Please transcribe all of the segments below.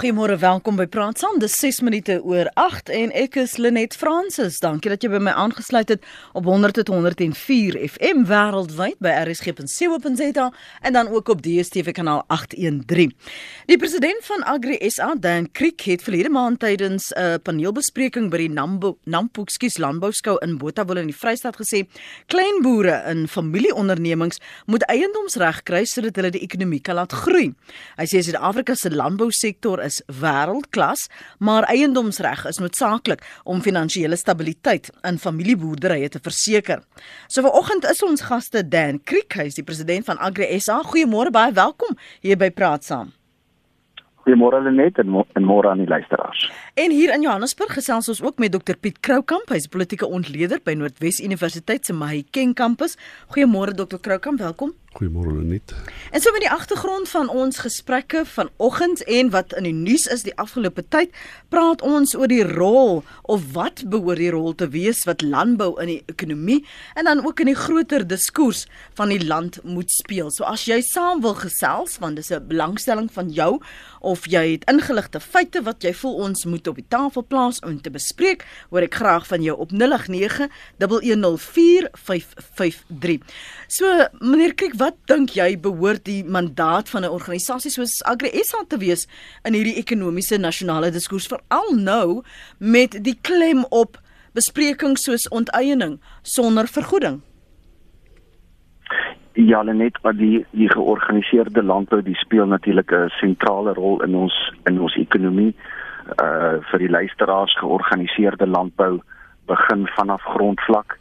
Goeiemôre, welkom by Praat Saam. Dis 6 minute oor 8 en ek is Lenet Fransis. Dankie dat jy by my aangesluit het op 100.104 FM wêreldwyd by rsg.co.za en dan ook op DStv kanaal 813. Die president van Agri SA, Dan Kriek, het verlede maand tydens 'n paneelbespreking by die Nambo Nampoekskies Landbouskou in Botawil in die Vrystaat gesê: "Klein boere in familieondernemings moet eiendomsreg kry sodat hulle die ekonomie kan laat groei." Hy sê Suid-Afrika se landbousektor is wêreldklas, maar eiendomsreg is noodsaaklik om finansiële stabiliteit in familieboerderye te verseker. So vanoggend is ons gaste Dan Kriekhuis, die president van Agri SA. Goeiemôre, baie welkom hier by Praat Saam. Goeiemôre Lenet en, mo en môre aan die luisteraars. En hier in Johannesburg gesels ons ook met Dr Piet Kroukamp, hy's politieke ontleder by Noordwes Universiteit se Mahikeng kampus. Goeiemôre Dr Kroukamp, welkom. Goeiemôre Lenet. En so met die agtergrond van ons gesprekke vanoggend en wat in die nuus is die afgelope tyd, praat ons oor die rol of wat behoort die rol te wees wat landbou in die ekonomie en dan ook in die groter diskurs van die land moet speel. So as jy saam wil gesels, want dis 'n belangstelling van jou of jy het ingeligte feite wat jy voel ons moet op die tafel plaas om te bespreek, hoor ek graag van jou op 089 1104553. So meneer Kriek wat dink jy behoort die mandaat van 'n organisasie soos Agri SA te wees in hierdie ekonomiese nasionale diskurs veral nou met die klem op besprekings soos onteiening sonder vergoeding? Ja, net wat die die georganiseerde landbou die speel natuurlik 'n sentrale rol in ons in ons ekonomie. Uh vir die luisteraars georganiseerde landbou begin vanaf grondvlak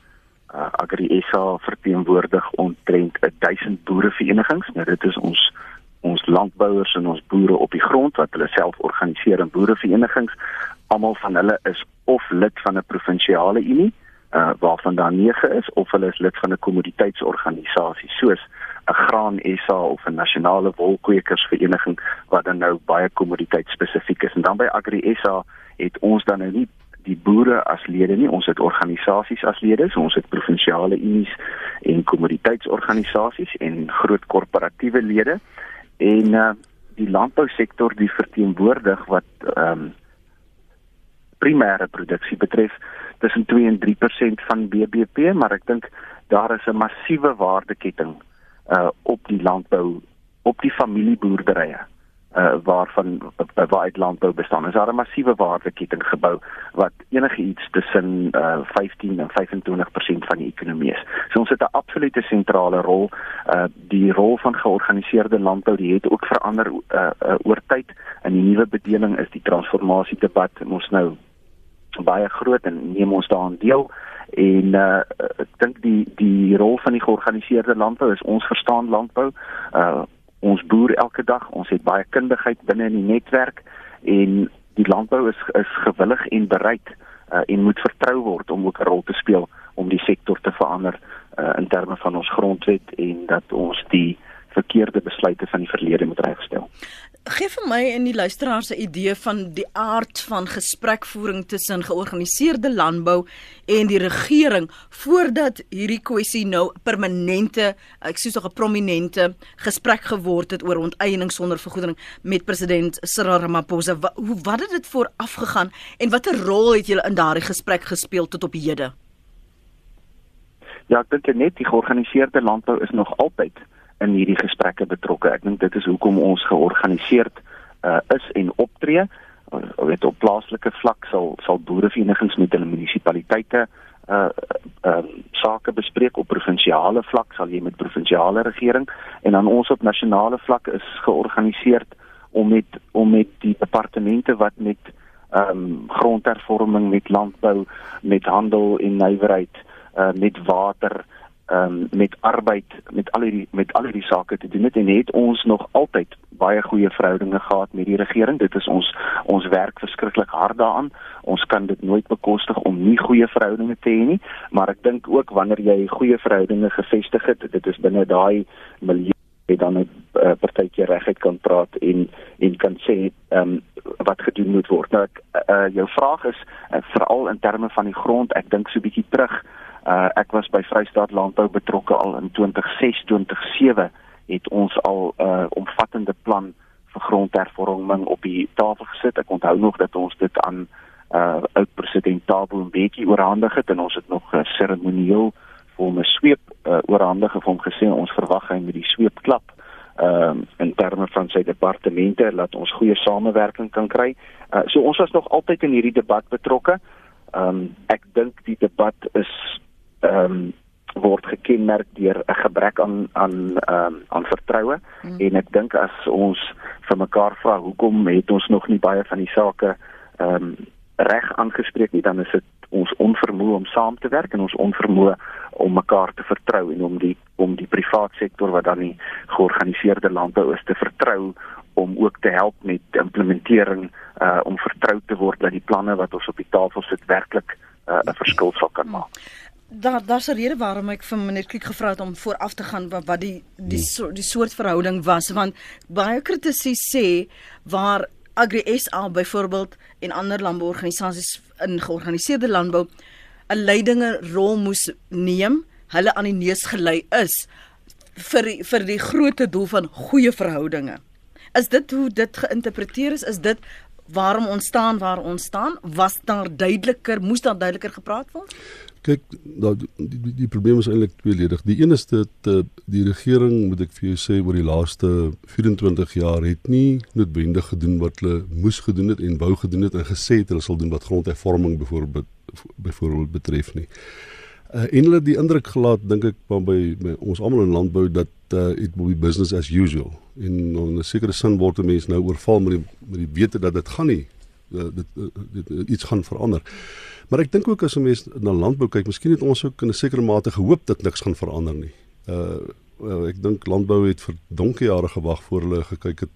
uh, Agri SA verteenwoordig omtrent 1000 boereverenigings. Nou dit is ons ons landbouers en ons boere op die grond wat hulle self organiseer in boereverenigings. Almal van hulle is of lid van 'n provinsiale unie uh waarvan daar 9 is of hulle is lid van 'n kommoditeitsorganisasie soos 'n Graan SA of 'n nasionale wolkwekersvereniging wat dan nou baie kommoditeitspesifiek is en dan by Agri SA het ons dan nou nie die boere as lede nie, ons het organisasies as lede, so ons het provinsiale unies en kommoditeitsorganisasies en groot korporatiewe lede. En uh, die landbousektor die verteenwoordig wat ehm um, primêre produksie betref tussen 2 en 3% van BBP, maar ek dink daar is 'n massiewe waardeketting uh op die landbou op die familieboerderye uh waarvan uh, waar landbou bestaan. Is daar 'n massiewe waardeketting gebou wat enigiets tussen uh 15 en 25% van die ekonomie is. So ons het 'n absolute sentrale rol. Uh die rol van georganiseerde landbou die het ook verander uh, uh oor tyd. In die nuwe bedeling is die transformasie debat ons nou baie groot en neem ons daaraan deel en uh ek dink die die rol van die georganiseerde landbou is ons verstaan landbou uh ons boer elke dag, ons het baie kundigheid binne in die netwerk en die landbou is is gewillig en bereid uh, en moet vertrou word om ook 'n rol te speel om die sektor te verander uh, in terme van ons grondwet en dat ons die verkeerde besluite van die verlede moet regstel. Geef vir my en die luisteraars 'n idee van die aard van gesprekvoering tussen georganiseerde landbou en die regering voordat hierdie kwessie nou permanente, ek sê tog 'n prominente gesprek geword het oor onteiening sonder vergoeding met president Cyril Ramaphosa. Wat, hoe wat het dit vooraf gegaan en watter rol het julle in daardie gesprek gespeel tot op hede? Ja, ek dink net die georganiseerde landbou is nog altyd in hierdie gesprekke betrokke. Ek dink dit is hoekom ons georganiseerd uh, is en optree. Uh, weet op plaaslike vlak sal sal boereverenigings met hulle munisipaliteite uh uh sake bespreek op provinsiale vlak sal jy met provinsiale regering en dan ons op nasionale vlak is georganiseer om met om met die departemente wat met ehm um, grondhervorming met landbou met handel en nywerheid uh met water um, met arbeid met al hierdie met al hierdie sake te doen het en het ons nog altyd baie goeie verhoudinge gehad met die regering dit is ons ons werk verskriklik hard daaraan ons kan dit nooit bekostig om nie goeie verhoudinge te hê nie maar ek dink ook wanneer jy goeie verhoudinge gevestig het dit is binne daai milieu het dan 'n uh, partytjie regheid kan praat en en kan sê ehm um, wat gedoen moet word. Nou ek uh, jou vraag is uh, veral in terme van die grond, ek dink so bietjie terug Uh ek was by Vrystaat Landbou betrokke al in 2006 2007 het ons al 'n uh, omvattende plan vir vir grondhervorming op die tafel gesit. Ek onthou nog dat ons dit aan uh oud president Thabo Mbeki oorhandig het en ons het nog uh, seremonieel vir hom 'n sweep uh, oorhandig en hom gesê ons verwag hy met die sweep klap ehm um, in terme van sy departemente laat ons goeie samewerking kan kry. Uh, so ons was nog altyd in hierdie debat betrokke. Ehm um, ek dink die debat is ehm um, word gekenmerk deur 'n gebrek aan aan ehm um, aan vertroue mm. en ek dink as ons vir mekaar vra hoekom het ons nog nie baie van die sake ehm um, reg aangespreek nie dan is dit ons onvermoë om saam te werk en ons onvermoë om mekaar te vertrou en om die om die privaat sektor wat dan die georganiseerde landbou is te vertrou om ook te help met implementering uh om vertrou te word dat die planne wat ons op die tafel sit werklik uh, 'n verskil sal kan maak. Daar daar's 'n rede waarom ek vir meneer Kriek gevra het om vooraf te gaan wat, wat die die die, so, die soort verhouding was want baie kritici sê waar Agri SA byvoorbeeld en ander landbouorganisasies in georganiseerde landbou 'n leidinge rol moes neem, hulle aan die neus gelei is vir die, vir die groot doel van goeie verhoudinge. Is dit hoe dit geïnterpreteer is? Is dit waarom ons staan waar ons staan? Was daar duideliker, moes daar duideliker gepraat word? Kyk, nou die, die die probleem is eintlik tweeledig. Die een is dat uh, die regering, moet ek vir jou sê, oor die laaste 24 jaar het nie noodwendig gedoen wat hulle moes gedoen het en wou gedoen het en gesê het hulle sal doen wat grondhervorming byvoorbeeld byvoorbeeld betref nie. Uh, en hulle die indruk gelaat dink ek by, by ons almal in landbou dat uh, it will be business as usual. En in 'n sekere sin word mense nou oorval met die met die wete dat dit gaan nie uh, dit, uh, dit uh, iets gaan verander. Maar ek dink ook as 'n mens na landbou kyk, miskien het ons ook in 'n sekere mate gehoop dat niks gaan verander nie. Uh well, ek dink landbou het vir donkie jare gewag voor hulle gekyk het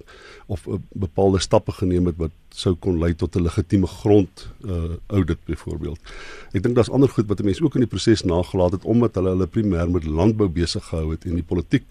of uh, bepaalde stappe geneem het wat sou kon lei tot 'n legitieme grond uh audit byvoorbeeld. Ek dink daar's ander goed wat mense ook in die proses nagelaat het omdat hulle hulle primêr met landbou besig gehou het en die politiek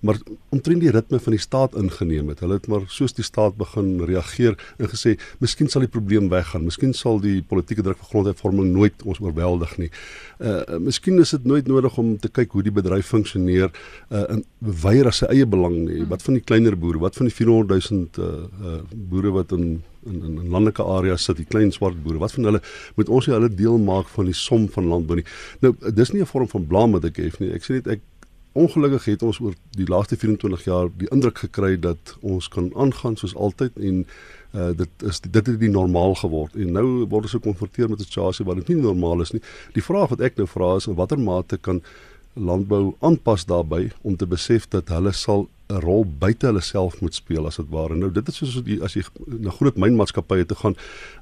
maar omtrent die ritme van die staat ingeneem het. Hulle het maar soos die staat begin reageer en gesê, "Miskien sal die probleem weggaan. Miskien sal die politieke druk vir grondhervorming nooit ons oorweldig nie." Uh miskien is dit nooit nodig om te kyk hoe die bedryf funksioneer uh in weier as sy eie belang nie. Wat van die kleiner boere? Wat van die 400 000 uh, uh boere wat in in in, in landelike areas sit, die klein swart boere. Wat van hulle moet ons nie hulle deel maak van die som van landbou nie. Nou dis nie 'n vorm van blame wat ek het nie. Ek sê net ek ongelukkig het ons oor die laaste 24 jaar die indruk gekry dat ons kan aangaan soos altyd en uh, dit is dit het die normaal geword en nou word ons gekonfronteer met 'n situasie waar dit nie normaal is nie. Die vraag wat ek nou vra is in watter mate kan landbou aanpas daarbey om te besef dat hulle sal 'n rol buite hulle self moet speel as dit ware. Nou dit is soos die, as jy na groot mynmaatskappye toe gaan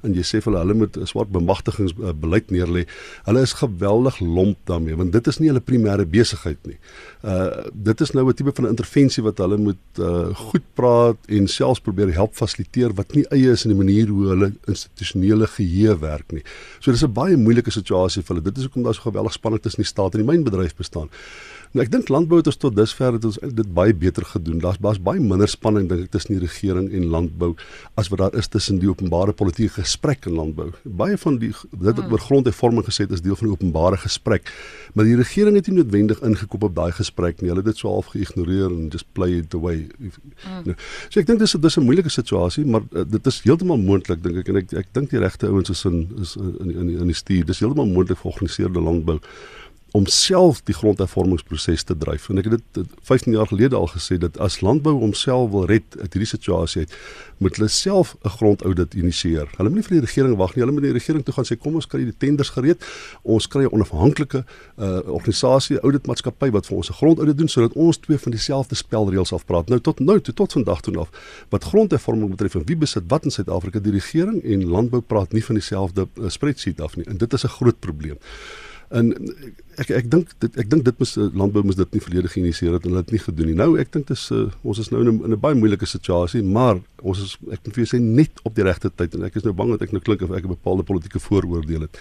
en jy sê vir hulle hulle moet 'n swart bemagtigingsbeleid neerlê. Hulle is geweldig lomp daarmee want dit is nie hulle primêre besigheid nie. Uh dit is nou 'n tipe van 'n intervensie wat hulle moet uh goed praat en selfs probeer help fasiliteer wat nie eie is in die manier hoe hulle institusionele geheue werk nie. So dis 'n baie moeilike situasie vir hulle. Dit is hoekom daar so geweldig spanning tussen die staat en die mynbedryf bestaan. Nou ek dink landbou het ons tot dusver het ons dit baie beter gedoen. Daar's baie baie minder spanning dink ek tussen die regering en landbou as wat daar is tussen die openbare politieke gesprek en landbou. Baie van die dit wat oor grondhervorming gesê het is deel van die openbare gesprek. Maar die regering het nie noodwendig ingekop op daai gesprek nie. Hulle het dit so half geïgnoreer en just play it away. Mm. Nou, so ek dink dis dis 'n moeilike situasie, maar uh, dit is heeltemal moontlik dink ek en ek ek dink die regte ouens is in is in in in die stuur. Dis heeltemal moontlik vir georganiseerde landbou om self die grondhervormingsproses te dryf. En ek het dit 15 jaar gelede al gesê dat as landbou homself wil red uit hierdie situasie uit, moet hulle self 'n grondaudit initieer. Hulle moet nie vir die regering wag nie. Hulle moet die regering toe gaan sê kom ons kry die tenders gereed. Ons kry 'n onafhanklike uh organisasie, auditmaatskappy wat vir ons 'n grondaudit doen sodat ons twee van dieselfde spelreëls afpraat. Nou tot nou, tot, tot vandag toe af wat grondhervorming betref en wie besit wat in Suid-Afrika, die regering en landbou praat nie van dieselfde uh, spreadsheet af nie. En dit is 'n groot probleem. En ek ek dink dit ek dink dit moet landbou moet dit nie volledig geïnisieer het en hulle het nie gedoen nie. Nou ek dink dis uh, ons is nou in 'n, in 'n baie moeilike situasie, maar ons is ek moet vir jou sê net op die regte tyd en ek is nou bang dat ek nou klink of ek 'n bepaalde politieke vooroordeel het.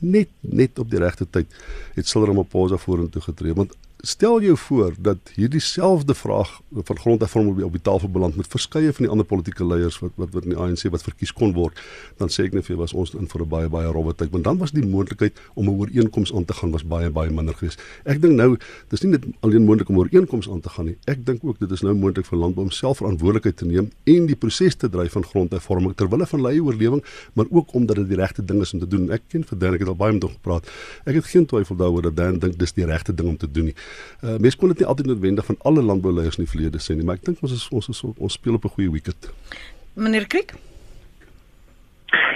Net net op die regte tyd het Cyril Ramaphosa vorentoe getree want stel jou voor dat hierdie selfde vraag van grondhervorming op die tafel beland met verskeie van die ander politieke leiers wat wat wat in die ANC wat verkies kon word, dan sê ek net vir jou was ons in vir 'n baie baie rowwe tyd, want dan was die moontlikheid om 'n ooreenkoms aan te gaan was baie baie minder geweest. Ek dink nou, dis nie net alleen moontlik om 'n ooreenkoms aan te gaan nie. Ek dink ook dit is nou moontlik vir landbou om self verantwoordelikheid te neem en die proses te dryf van grondhervorming ter wille van lei oorlewing, maar ook omdat dit die regte ding is om te doen. Ek ken vir Dan, ek het al baie met hom gepraat. Ek het geen twyfel daaroor dat Dan dink dis die regte ding om te doen nie. Uh mense kon dit nie altyd noodwendig van alle landbouleiers in die verlede sê nie, maar ek dink ons is ons is ons speel op 'n goeie wicket. Meneer Kriek?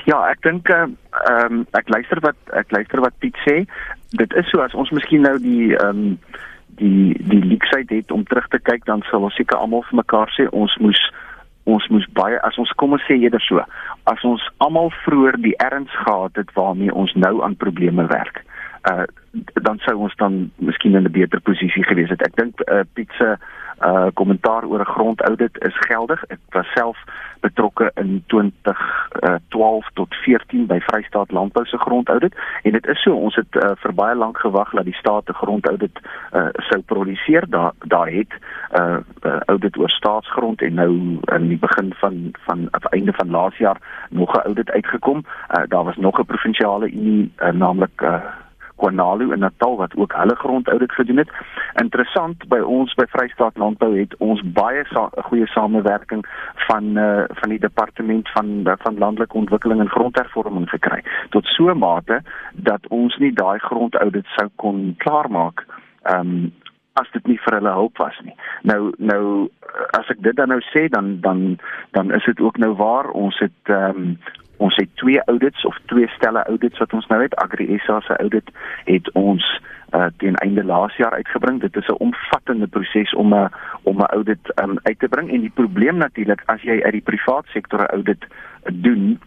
Ja, ek dink ehm uh, um, ek luister wat ek luister wat Piet sê. Dit is so as ons miskien nou die ehm um, die die leaksheid het om terug te kyk dan sal ons seker almal vir mekaar sê ons moes ons moes baie as ons kom ons sê eerder so as ons almal vroeër die erns gehad het waarmee ons nou aan probleme werk uh dan sou ons dan miskien in 'n beter posisie gewees het. Ek dink uh, Piet se uh kommentaar oor 'n grondaudit is geldig. Ek was self betrokke in 2012 uh, tot 14 by Vrystaat Landbou se grondaudit. En dit is so ons het uh, vir baie lank gewag dat die staat 'n grondaudit uh, sou produseer. Daar daar het 'n uh, uh, audit oor staatsgrond en nou in die begin van van op einde van laas jaar nog 'n audit uitgekom. Uh, daar was nog 'n provinsiale unie uh, naamlik uh, Kwanalu in Natal wat ook hulle grondaudit gedoen het. Interessant by ons by Vrystaat Landbou het ons baie sa goeie samewerking van uh, van die departement van van landelike ontwikkeling en grondhervorming gekry tot so mate dat ons nie daai grondaudit sou kon klaarmaak um as dit nie vir hulle hulp was nie. Nou nou as ek dit dan nou sê dan dan dan is dit ook nou waar ons het ehm um, ons het twee audits of twee stelle audits wat ons nou het Agri SA se audit het ons uh, teen einde laas jaar uitgebring dit is 'n omvattende proses om 'n om 'n audit um, uit te bring en die probleem natuurlik as jy uit die privaat sektor 'n audit doen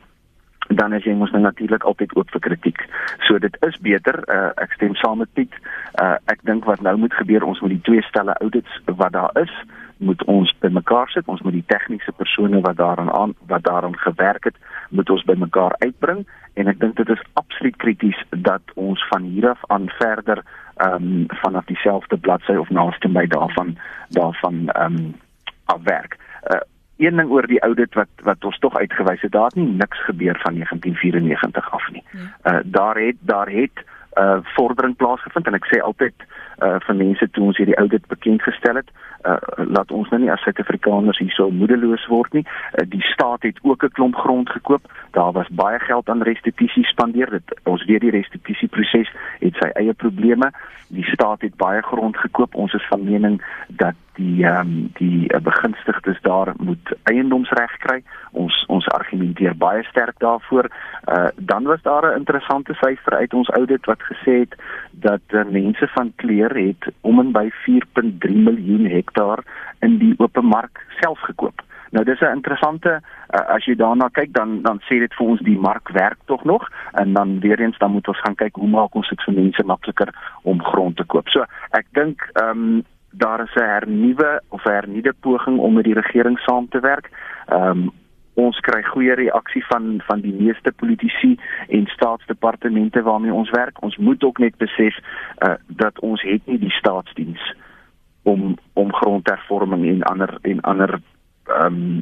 dan is jy mos nou natuurlik altyd oop vir kritiek. So dit is beter, uh, ek stem saam met Piet. Uh, ek dink wat nou moet gebeur, ons moet die twee stelle audits wat daar is, moet ons bymekaar sit. Ons moet die tegniese persone wat daaraan aan wat daaraan gewerk het, moet ons bymekaar uitbring en ek dink dit is absoluut krities dat ons van hier af aan verder ehm um, vanaf dieselfde bladsy of naaste by daarvan daarvan ehm um, afwerk. Uh, een ding oor die audit wat wat ons tog uitgewys het, daar het nie niks gebeur van 1994 af nie. Uh daar het daar het uh vordering plaasgevind en ek sê altyd uh vir mense toe ons hierdie audit bekend gestel het, uh laat ons nou nie as Suid-Afrikaners hierso moedeloos word nie. Uh, die staat het ook 'n klomp grond gekoop. Daar was baie geld aan restituisie spandeer. Dit ons weet die restituisieproses het sy eie probleme. Die staat het baie grond gekoop. Ons is van mening dat die um, die uh, begunstigdes daar moet eiendomsreg kry. Ons ons argumenteer baie sterk daarvoor. Uh dan was daar 'n interessante syfer uit ons audit wat gesê het dat uh, mense van kleur het om en by 4.3 miljoen hektaar in die open mark self gekoop. Nou dis 'n interessante uh, as jy daarna kyk dan dan sê dit vir ons die mark werk tog nog en dan weer eens dan moet ons gaan kyk hoe maak ons dit vir mense makliker om grond te koop. So ek dink ehm um, daar is 'n hernuwe of hernuide poging om met die regering saam te werk. Ehm um, ons kry goeie reaksie van van die meeste politici en staatsdepartemente waarmee ons werk. Ons moet ook net besef uh, dat ons het nie die staatsdiens om om grondhervorming en ander en ander ehm um,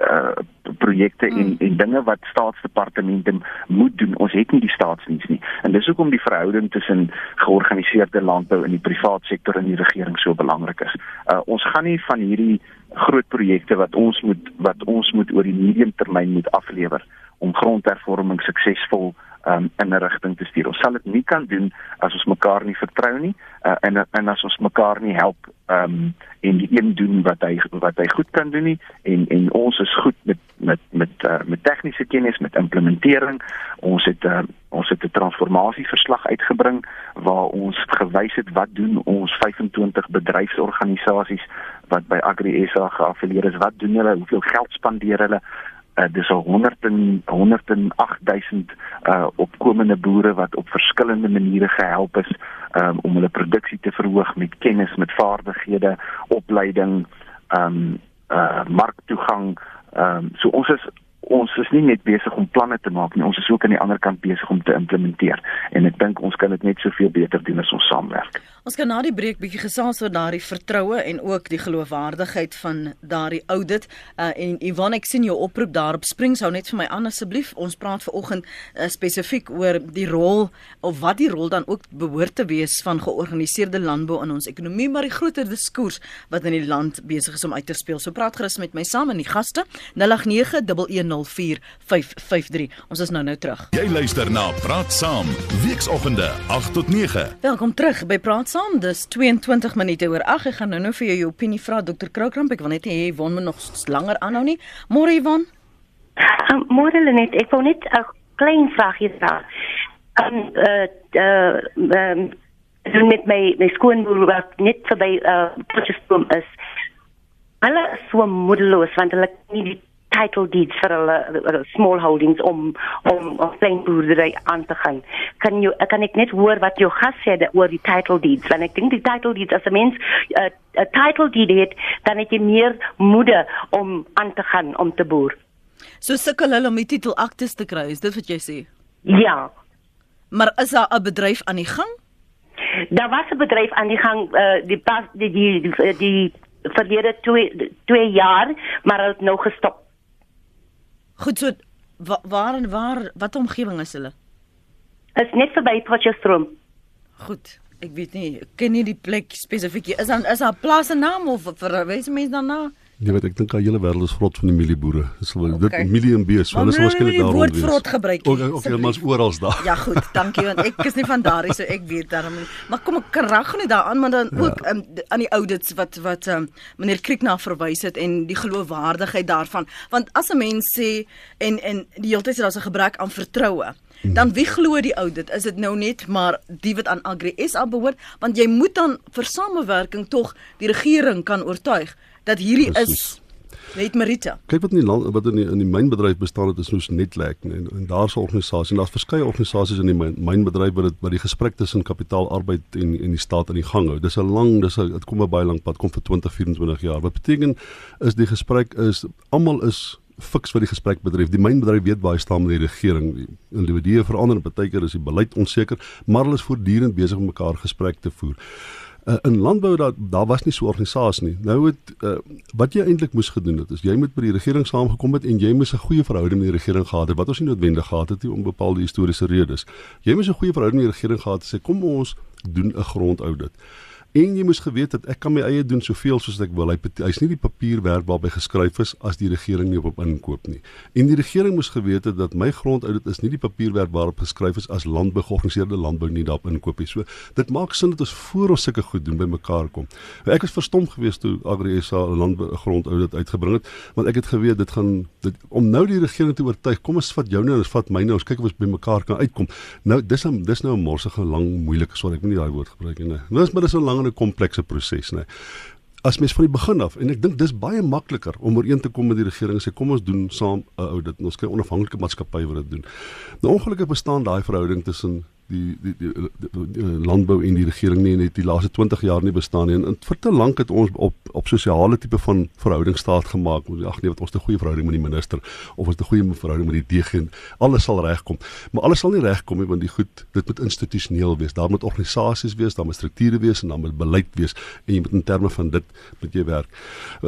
uh projekte en mm. en dinge wat staatsdepartemente moet doen. Ons het nie die staatsdiens nie. En dis hoekom die verhouding tussen georganiseerde landbou en die privaat sektor en die regering so belangrik is. Uh ons gaan nie van hierdie groot projekte wat ons moet wat ons moet oor die medium termyn moet aflewer om grondhervorming suksesvol um, in 'n rigting te stuur. Ons sal dit nie kan doen as ons mekaar nie vertrou nie uh, en en as ons mekaar nie help um en die een doen wat hy wat hy goed kan doen nie en en ons is goed met met met uh, met tegniese kennis met implementering. Ons het uh, ons het 'n transformasieverslag uitgebring waar ons gewys het wat doen ons 25 bedryfsorganisasies wat by Agri SA geaffilieer is. Wat doen hulle? Hoeveel geld spandeer hulle? uh, dis al 100 en 108000 uh opkomende boere wat op verskillende maniere gehelp is um, om hulle produksie te verhoog met kennis, met vaardighede, opleiding, um uh marktoegang. Um so ons is ons is nie net besig om planne te maak nie, ons is ook aan die ander kant besig om te implementeer en ek dink ons kan dit net soveel beter doen as ons saamwerk. Ons kan na die breek bietjie gesels oor daardie vertroue en ook die geloofwaardigheid van daardie audit. Uh, en Ivan, ek sien jou oproep daarop spring sou net vir my aan asseblief. Ons praat ver oggend uh, spesifiek oor die rol of wat die rol dan ook behoort te wees van georganiseerde landbou in ons ekonomie, maar die groter diskurs wat in die land besig is om uit te speel. So praat gerus met my saam en die gaste 0891104553. Ons is nou nou terug. Jy luister na Praat Saam, weekoggende 8 tot 9. Welkom terug by Praat Saam. Dis 22 minute oor 8. Ek gaan nou nou vir jou jou opinie vra Dr. Krookramp. Ek wil net hê jy won me nog langer aanhou nie. Môre Ivan. Um, Môre net, ek wou net 'n klein vraagie vra. Um uh uh um doen met my my skoonboer wat net verby uh Potchefstroom is. Hulle is so moedeloos want hulle het nie die title deeds vir hulle uh, small holdings om om om klein boerdery aan te gaan. Kan jy kan ek net hoor wat jou gas sê oor die title deeds? Want ek dink die title deeds as 'n mens 'n uh, 'n title deed het, dan het jy meer moede om aan te gaan om te boer. So sukkel hulle om die titel aktes te kry, is dit wat jy sê? Ja. Maar is daar 'n bedryf aan die gang? Daar was 'n bedryf aan die gang uh, die pas die die die, die verlede 2 2 jaar, maar hulle het nou gestop. Goed, so wa, waar en waar wat omgewing is hulle? Is net verby Potchefstroom. Goed. Ek weet nie, ek ken nie die plek spesifiek. Is dan is daar 'n plaas se naam of verwys mense daarna? Jy weet ek dink al hele wêreld is vrot van die mielieboere. Dis wel Okay. dit milie en bees, hulle is waarskynlik daar rond. Woord vrot gebruik. Ook ook okay, maar is oral daar. Ja goed, dankie want ek is nie van daar nie, so ek weet daarom nie. Maar kom ek reg net daaraan, maar dan ook Ja. um, aan die audits wat wat um, meneer Kriek na verwys het en die geloofwaardigheid daarvan. Want as 'n mens sê en en die hele tyd sê daar's 'n gebrek aan vertroue. Dan wie glo die audit? Is dit nou net maar die wat aan Agri SA behoort? Want jy moet dan vir samewerking tog die regering kan oortuig dat hierdie Presies. is net Merita. Kyk wat in die land wat in die in die mynbedryf bestaan het is soos Netlek en, en daar's 'n organisasie en daar's verskeie organisasies in die myn, mynbedryf wat dit wat die gesprek tussen kapitaal, arbeid en en die staat aan die gang hou. Dis 'n lang dis 'n dit kom 'n baie lank pad, kom vir 20, 24 jaar. Wat beteken is die gesprek is almal is fiks wat die gesprek betref. Die mynbedryf weet hy staan met die regering. Die individue verander en partykeer is die beleid onseker, maar hulle is voortdurend besig om mekaar gesprek te voer. Uh, in landbou daar daar was nie so 'n organisasie nie. Nou het uh, wat jy eintlik moes gedoen het is jy moet by die regering saamgekom het en jy moes 'n goeie verhouding met die regering gehad het wat ons nie noodwendig gehad het nie om bepaalde historiese redes. Jy moes 'n goeie verhouding met die regering gehad het sê kom ons doen 'n grondaudit. En jy moes geweet dat ek kan my eie doen soveel soos ek wil. Hy hy's nie die papierwerk waarby geskryf is as die regering nie op hom inkoop nie. En die regering moes geweet het dat my grondaudit is nie die papierwerk waarop geskryf is as landbou georganiseerde landbou nie daarop inkoop nie. So dit maak sin dat ons voor ons sulke goed doen by mekaar kom. Ek was verstom geweest toe Agri SA landbou grondaudit uitgebring het, want ek het geweet dit gaan dit om nou die regering te oortuig, kom ons vat jou nou en ons vat my nou, ons kyk of ons by mekaar kan uitkom. Nou dis dis nou 'n morsige lang moeilike sorry, ek moet nie daai woord gebruik nie. Nee. Dis maar dis 'n lang en 'n komplekse proses, né? As mens van die begin af en ek dink dis baie makliker om ooreen te kom met die regering en sê kom ons doen saam 'n audit. Ons kry onafhanklike maatskappye wat dit doen. Nou ongelukkig bestaan daai verhouding tussen die die, die, die, die, die landbou en die regering nie net die laaste 20 jaar nie bestaan nie. En, en vir te lank het ons op op sosiale tipe van verhouding staat gemaak. Ag nee, wat ons 'n goeie verhouding met die minister of ons 'n goeie verhouding met die DG en alles sal regkom. Maar alles sal nie regkom nie want die goed dit moet institusioneel wees. Daar moet organisasies wees, daar moet strukture wees en daar moet beleid wees en jy moet in terme van dit moet jy werk.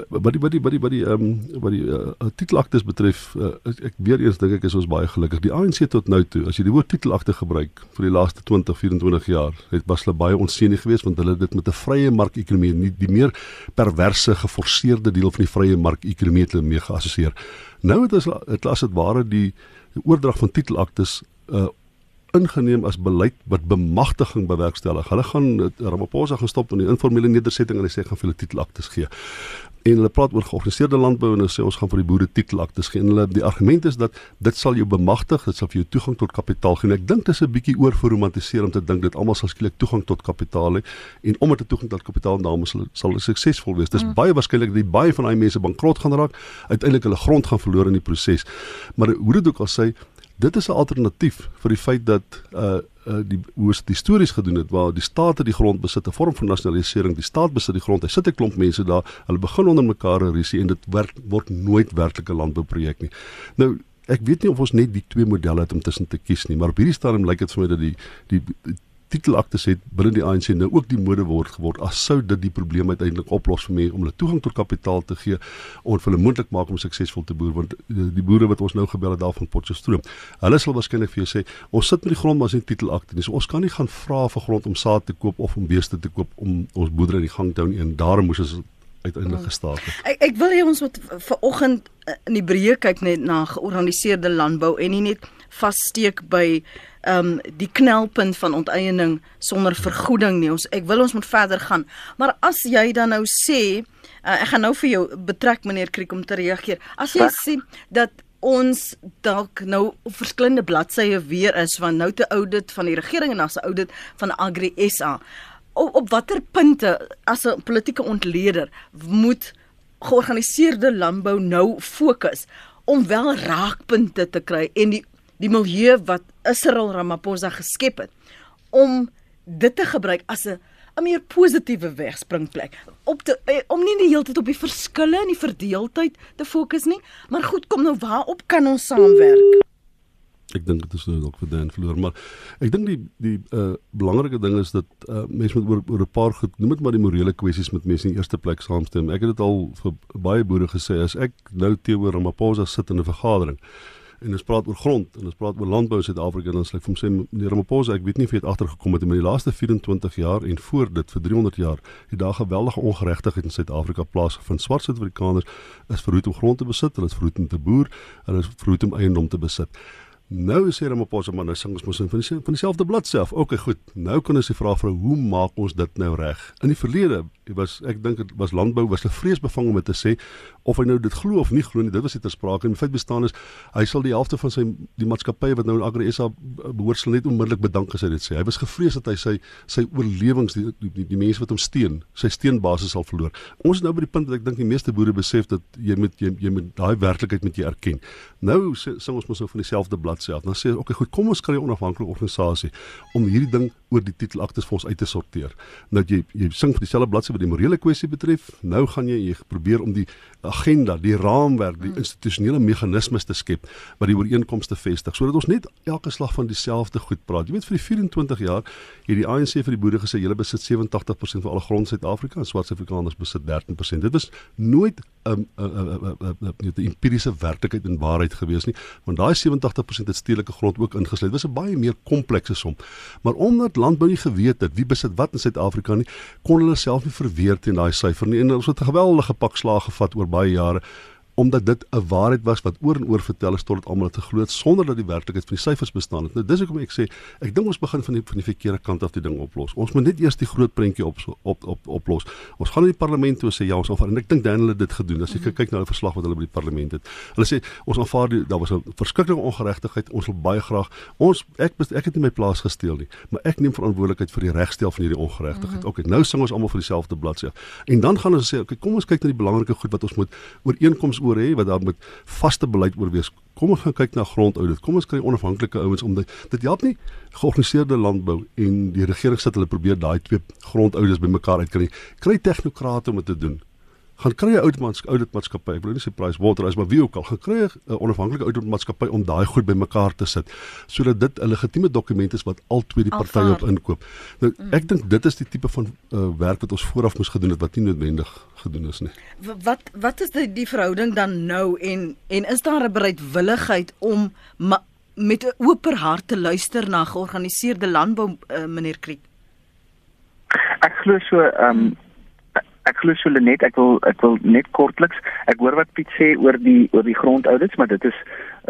Wat die wat die wat die wat die ehm um, wat die uh, titelaktes betref, uh, ek weer eens dink ek is ons baie gelukkig. Die ANC tot nou toe, as jy die woord titelakte gebruik vir die laaste 20, 24 jaar, het was hulle baie onseënig geweest want hulle het dit met 'n vrye mark-ekonomie, nie die meer perverse, geforseerde deel van die vrye mark-ekonomie het hulle mee geassosieer. Nou het ons het as dit ware die, die oordrag van titelaktes uh ingeneem as beleid wat bemagtiging bewerkstellig. Hulle gaan Ramaphosa gaan stop in die informele nedersetting en hy sê gaan vir hulle titelaktes gee. En hulle praat oor georganiseerde landbou en hulle sê ons gaan vir die boere titelaktes gee. En hulle die argument is dat dit sal jou bemagtig, dit sal vir jou toegang tot kapitaal gee. En ek dink dis 'n bietjie oorverromantiseer om te dink dit almal sal skielik toegang tot kapitaal hê en omdat dit toegang tot kapitaal daarmee sal sal hulle suksesvol wees. Dis mm. baie waarskynlik dat baie van daai mense bankrot gaan raak, uiteindelik hulle grond gaan verloor in die proses. Maar hoe dit ook al sê, dit is 'n alternatief vir die feit dat uh uh die hoe ons dit stories gedoen het waar die staat die grond besit 'n vorm van nasionalisering. Die staat besit die grond. Hy sit 'n klomp mense daar. Hulle begin onder mekaar 'n risie en dit werk word nooit werklike landbouprojek nie. Nou ek weet nie of ons net die twee modelle het om tussen te kies nie, maar op hierdie stadium lyk dit vir my dat die die, die titelakte sê binne die ANC nou ook die mode word geword as sou dit die probleem uiteindelik oplos vir mense om hulle toegang tot kapitaal te gee om hulle moontlik maak om suksesvol te boer want die boere wat ons nou gebel het daar van Potchefstroom hulle sal waarskynlik vir jou sê ons sit met die grond maar as 'n titelakte nie so ons kan nie gaan vra vir grond om saad te koop of om beeste te koop om ons boerdery in die gang te hou en daarom moes ons uiteindelik hmm. gestaak het. Ek ek wil hê ons moet vir oggend eh, in die breë kyk net na georganiseerde landbou en nie net vassteek by um, die knelpunt van onteiening sonder vergoeding nie. Ons ek wil ons moet verder gaan. Maar as jy dan nou sê, uh, ek gaan nou vir jou betrek meneer Kriek om te reageer. As jy sê dat ons dalk nou op verskillende bladsye weer is van nou te audit van die regering en as 'n audit van Agri SA op, op watter punte as 'n politieke ontleder moet georganiseerde landbou nou fokus om wel raakpunte te kry en die die milieu wat Israel Ramaphosa geskep het om dit te gebruik as 'n 'n meer positiewe wegspringplek. Op te eh, om nie die hele tyd op die verskille en die verdeeldheid te fokus nie maar goed kom nou waarop kan ons saamwerk? Ek dink dit is nou dalk vir Dan verloor maar ek dink die die uh belangrike ding is dat uh mense moet oor oor 'n paar goed noem dit maar die morele kwessies met mense in die eerste plek saamstem. Ek het dit al vir baie boere gesê as ek nou teenoor Ramaphosa sit in 'n vergadering en ons praat oor grond en ons praat oor landbou in Suid-Afrika dan sê ek vir hom sê meneer Ramaphosa ek weet nie of jy het agtergekom het in die laaste 24 jaar en voor dit vir 300 jaar het daar geweldige ongeregtigheid in Suid-Afrika plaasgevind swart Suid-Afrikaners is verhoed om grond te besit hulle is verhoed om te boer hulle is verhoed om eiendom te besit Nou sê Ramaphosa maar nou sing ons mos van die van dieselfde blad self. OK, goed. Nou kan ons die vraag vra hoe maak ons dit nou reg? In die verlede was ek dink dit was landbou was 'n vreesbevang om te sê of hy nou dit glo of nie glo nie. Dit was nie ter sprake nie. Die feit bestaan is hy sal die helfte van sy die maatskappye wat nou in Agri SA behoort sal net onmiddellik bedank as hy dit sê. Hy was gevrees dat hy sy sy oorlewings die die, die, die mense wat hom steun, sy steunbasis sal verloor. Ons is nou by die punt dat ek dink die meeste boere besef dat jy moet jy, jy moet daai werklikheid met jy erken. Nou sing ons mos nou van dieselfde blad self. Dan sê ok, goed, kom ons kry 'n onafhanklike organisasie om hierdie ding oor die titelaktes vir ons uit te sorteer. Nou jy jy sing vir dieselfde bladsy wat die morele kwessie betref. Nou gaan jy jy probeer om die agenda, die raamwerk, die institusionele meganismes te skep wat die ooreenkomste vestig sodat ons net elke slag van dieselfde goed praat. Jy weet vir die 24 jaar het die ANC vir die boere gesê julle besit 87% van alle grond in Suid-Afrika en swart Suid-Afrikaners besit 13%. Dit is nooit 'n um, 'n uh, uh, uh, uh, 'n empiriese werklikheid en waarheid gewees nie, want daai 87% het stedelike grond ook ingesluit. Dit was 'n baie meer komplekse som. Maar omdat landbou nie geweet het wie besit wat in Suid-Afrika nie, kon hulle self nie verweer teen daai syfer nie. En ons het 'n geweldige pak slaag gevat oor baie jare omdat dit 'n waarheid was wat oor en oor vertel is tot dit almal te glo sonder dat die werklikheid van die syfers bestaan het. Nou dis hoekom ek sê ek dink ons begin van die van die verkeerde kant af die ding oplos. Ons moet net eers die groot prentjie op op op oplos. Ons gaan in die parlement toe sê ja ons aanvaar en ek dink Daniel het dit gedoen. As jy -hmm. kyk na die verslag wat hulle by die parlement het. Hulle sê ons aanvaar die daar was 'n verskriklike ongeregtigheid. Ons wil baie graag ons ek ek het nie my plaas gesteel nie, maar ek neem verantwoordelikheid vir die regstel van hierdie ongeregtigheid. Mm -hmm. Okay, nou sing ons almal vir dieselfde bladsy. En dan gaan ons sê okay, kom ons kyk na die belangrike goed wat ons moet ooreenkoms oor hê wat daar met vaste beleid oorwees. Kom ons gaan kyk na grondaudit. Kom ons kry onafhanklike ouens om dit dit help nie georganiseerde landbou en die regering sit hulle probeer daai twee grondaudits bymekaar uitkry. Kry tegnokrate om dit te doen gaan kry 'n ouditmaatskappy, ek bedoel nie sy price water is maar wie ook al, gaan kry 'n onafhanklike ouditmaatskappy om daai goed bymekaar te sit sodat dit 'n legitieme dokument is wat al twee die partye op inkoop. Nou mm. ek dink dit is die tipe van uh, werk wat ons vooraf moes gedoen het wat nie noodwendig gedoen is nie. Wat wat is die die verhouding dan nou en en is daar 'n bereidwilligheid om ma, met 'n oop hart te luister na georganiseerde landbou uh, meneer Kriek? Ek glo so ehm um, ek glo so net ek wil ek wil net kortliks ek hoor wat Piet sê oor die oor die grondaudits maar dit is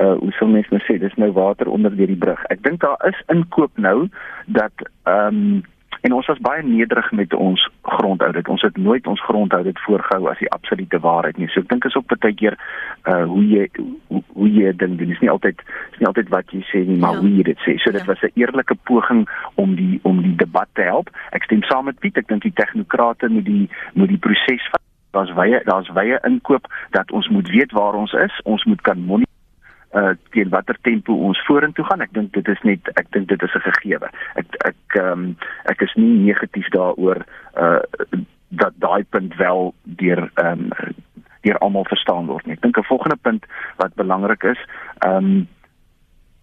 uh hoe sou mens nou sê dis nou water onder deur die brug. Ek dink daar is inkoop nou dat ehm um, En ons was baie nederig met ons grondaudit. Ons het nooit ons grondaudit voorgehou as die absolute waarheid nie. So ek dink is ook baie keer uh hoe jy hoe, hoe jy ding doen. Dit is nie altyd is nie altyd wat jy sê nie, maar ja. hoe jy dit sê. So dit ja. was 'n eerlike poging om die om die debat te help. Ek stem saam met Piet. Ek dink die tegnokrate moet die moet die proses van daar's wye daar's wye inkoop dat ons moet weet waar ons is. Ons moet kan monitor uh teen watter tempo ons vorentoe gaan. Ek dink dit is net ek dink dit is 'n gegewe. Ek ehm um, ek is nie negatief daaroor uh dat daai punt wel deur ehm um, deur almal verstaan word nie. Ek dink 'n volgende punt wat belangrik is, ehm um,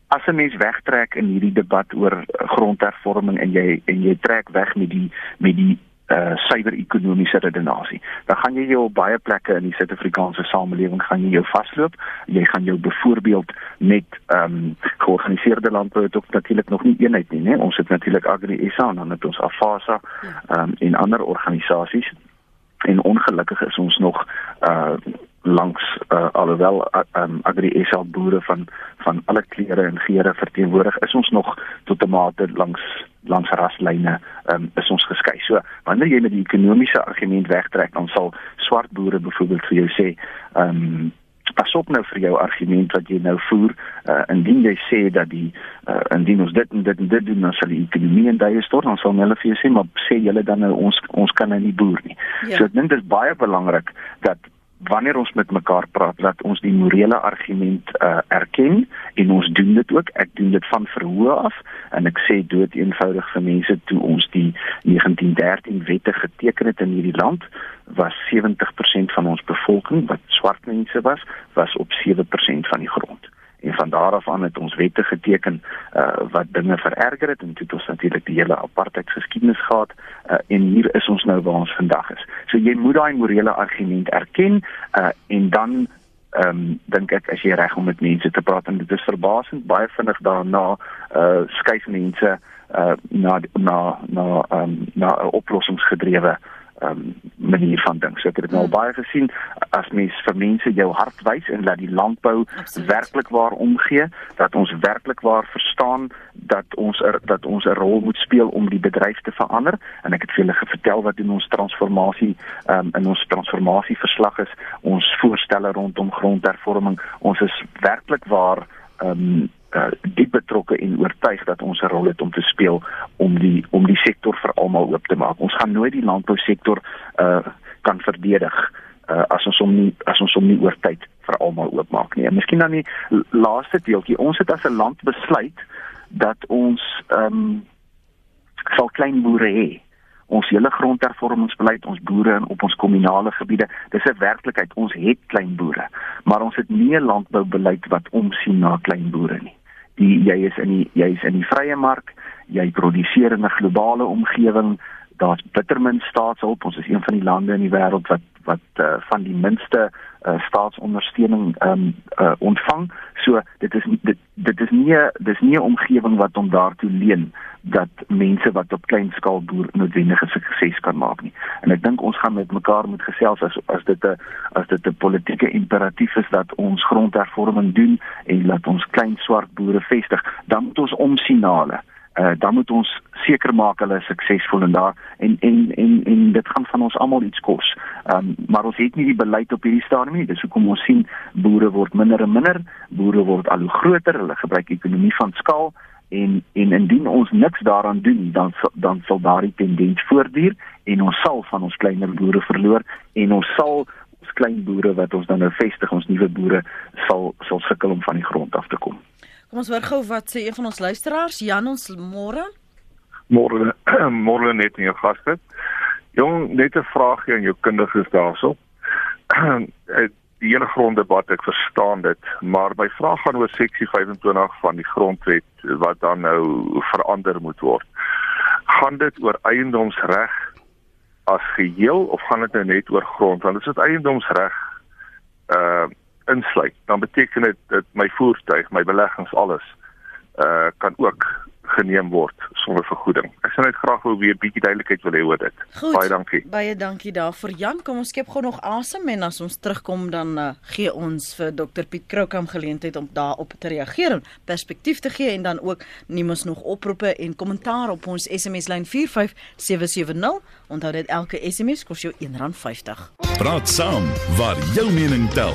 as 'n mens wegtrek in hierdie debat oor grondhervorming en jy en jy trek weg met die met die uh suiwer ekonomiese redenasie. Dan gaan jy jou op baie plekke in die Suid-Afrikaanse samelewing gaan jy jou vasloop. Jy gaan jou byvoorbeeld met ehm um, georganiseerde landbou het ook natuurlik nog nie eenheid nie, né? Ons het natuurlik Agri SA en dan het ons Afasa ja. ehm um, en ander organisasies. En ongelukkig is ons nog uh langs uh, alhoewel uh, um, Agri SA boere van van alle kleure en geure verteenwoordig is ons nog tot 'n mate langs langs raslyne um, is ons geskei. So wanneer jy met die ekonomiese argument wegtrek dan sal swart boere byvoorbeeld vir jou sê ehm um, pas op nou vir jou argument wat jy nou voer uh, indien jy sê dat die uh, indien ons dit en dit en dit doen dan sal die ekonomie in duie stort dan sal hulle vir jou sê maar sê julle dan nou ons ons kan nou nie boer nie. Ja. So ek dink dit is baie belangrik dat wanneer ons met mekaar praat dat ons die morele argument uh, erken en ons doen dit ook. Ek doen dit van verhoë af en ek sê dood eenvoudig vir mense toe ons die 1913 wette geteken het in hierdie land was 70% van ons bevolking wat swart mense was was op 7% van die grond en van daar af aan het ons wette geteken uh, wat dinge vererger het en toe het ons natuurlik die hele apartheid geskiedenis gehad uh, en hier is ons nou waar ons vandag is. So jy moet daai morele argument erken uh, en dan ehm um, dink ek as jy reg om met mense te praat en dit is verbasend baie vinnig daarna uh, skuif mense uh, na na na ehm um, na 'n oplossingsgedrewe um, manier van dink. So ek het dit nou hmm. baie gesien as mens vir mense jou hart wys en laat die landbou werklik waar omgee, dat ons werklik waar verstaan dat ons er, dat ons 'n rol moet speel om die bedryf te verander en ek het vir hulle vertel wat in ons transformasie um, in ons transformasie verslag is, ons voorstelle rondom grondhervorming. Ons is werklik waar ehm um, uh, diep betrokke en oortuig dat ons 'n rol het om te speel om die om die sektor vir almal oop te maak. Ons gaan nooit die landbousektor uh kan verdedig uh as ons hom nie as ons hom nie oor tyd vir almal oopmaak nie. En miskien dan die laaste deeltjie. Ons het as 'n land besluit dat ons ehm um, sal klein boere hê ons hele grondhervormingsbeleid ons boere in op ons kommunale gebiede dis 'n werklikheid ons het klein boere maar ons het nie 'n landboubeleid wat omsien na klein boere nie die jy is in die jy is in die vrye mark, jy produseer in 'n globale omgewing, daar's bitter min staatshulp. Ons is een van die lande in die wêreld wat wat uh, van die minste uh, staatsondersteuning um, uh, ontvang. So dit is dit dit is nie dis nie 'n omgewing wat hom daartoe leen dat mense wat op klein skaal boer noodwendige sukses kan maak nie. En ek dink ons gaan met mekaar moet gesels as as dit 'n as dit 'n politieke imperatief is dat ons grondhervorming doen en laat ons klein swart boere vestig, dan moet ons omsien na hulle. Uh, dan moet ons seker maak hulle is suksesvol en daar en en en en dit gaan van ons almal iets kos. Ehm um, maar ons het nie die beleid op hierdie stadium nie. Dis hoekom ons sien boere word minder en minder, boere word al hoe groter, hulle gebruik ekonomie van skaal en en indien ons niks daaraan doen dan dan sal daardie tendens voortduur en ons sal van ons kleiner boere verloor en ons sal ons klein boere wat ons dan nou vestig ons nuwe boere sal sal sukkel om van die grond af te kom. Kom ons hoor gou wat sê een van ons luisteraars Jan ons môre. Môre môre net nie gaste. Jong net 'n vraagie aan jou kundiges daarso. die hele gronddebat ek verstaan dit, maar my vraag gaan oor seksie 25 van die grondwet wat dan nou verander moet word. Gaan dit oor eiendomsreg as geheel of gaan dit nou net oor grond? Want dit eiendomsreg uh insluit, dan beteken dit dat my voertuig, my beleggings alles uh kan ook geneem word sonder vergoeding. Ek sou net graag wou weer 'n bietjie duidelikheid wil hê oor dit. Goed, baie dankie. Baie dankie daarvoor Jan. Kom ons skep gou nog asem en as ons terugkom dan uh, gee ons vir Dr Piet Kroukam geleentheid om daarop te reageer en perspektief te gee en dan ook neem ons nog oproepe en kommentaar op ons SMS lyn 45770. Onthou dit elke SMS kos jou R1.50. Praat saam waar jou mening tel.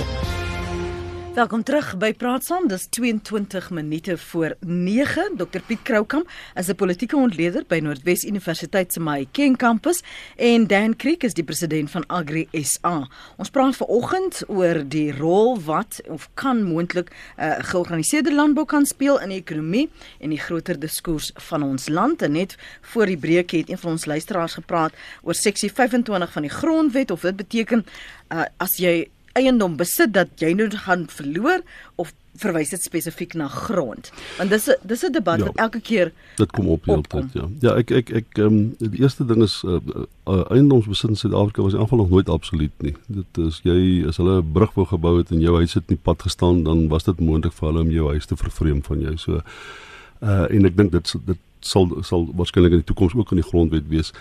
Welkom terug by Praat Saam. Dis 22 minute voor 9. Dr Piet Kroukamp is 'n politieke ontleder by Noordwes Universiteit se Mahikeng kampus en Dan Creek is die president van Agri SA. Ons praat vanoggend oor die rol wat of kan moontlik 'n uh, georganiseerde landbou kan speel in die ekonomie en die groter diskurs van ons land. En net voor die breek het een van ons luisteraars gepraat oor seksie 25 van die grondwet of dit beteken uh, as jy eiendom besit dat jy nou gaan verloor of verwys dit spesifiek na grond? Want dis 'n dis 'n debat Ja. wat elke keer Dit kom op heeltyd, ja. Ja, ek ek ek ehm um, die eerste ding is uh, uh, eiendomsbesit in Suid-Afrika was in geval nog nooit absoluut nie. Dit is jy as hulle 'n brug wou gebou het en jou huis het in die pad gestaan, dan was dit moontlik vir hulle om jou huis te vervreem van jou. So uh en ek dink dit dit sal sal waarskynlik in die toekoms ook in die grondwet wees.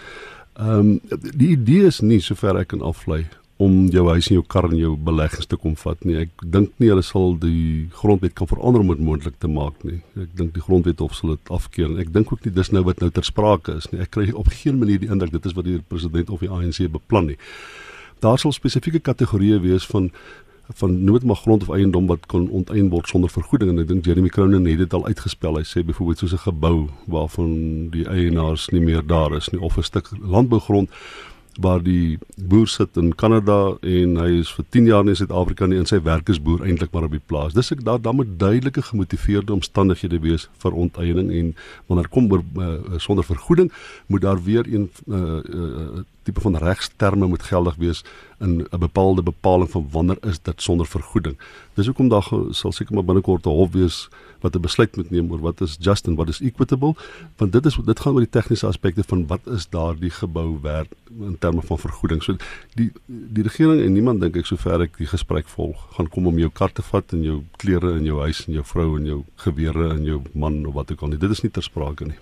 Ehm um, die idee is nie sover ek kan aflei om jou huis en jou kar en jou beleggings te kom vat nie. Ek dink nie hulle sal die grondwet kan verander om dit moontlik te maak nie. Ek dink die grondwet hof sal dit afkeer en ek dink ook nie dis nou wat nou ter sprake is nie. Ek kry op geen manier die indruk dit is wat die president of die ANC beplan nie. Daar sal spesifieke kategorieë wees van van nooit maar grond of eiendom wat kon onteien word sonder vergoeding en ek dink Jeremy Cronin het dit al uitgespel. Hy sê byvoorbeeld soos 'n gebou waarvan die eienaars nie meer daar is nie of 'n stuk landbougrond waar die boer sit in Kanada en hy is vir 10 jaar in Suid-Afrika nie en sy werk is boer eintlik maar op die plaas. Dis ek daar dan moet duidelike gemotiveerde omstandighede wees vir onteiening en wanneer kom oor uh, sonder vergoeding moet daar weer een uh, uh, tipe van regsterme moet geldig wees in 'n bepaalde bepaling van wanneer is dit sonder vergoeding. Dis hoekom daar sal seker maar binnekort 'n hof wees wat 'n besluit moet neem oor wat is just en wat is equitable, want dit is dit gaan oor die tegniese aspekte van wat is daardie gebou werd in terme van vergoeding. So die die regering en niemand dink ek sover ek die gesprek volg, gaan kom om jou kar te vat en jou klere en jou huis en jou vrou en jou gewere en jou man of wat ook al nie. Dit is nie ter sprake nie.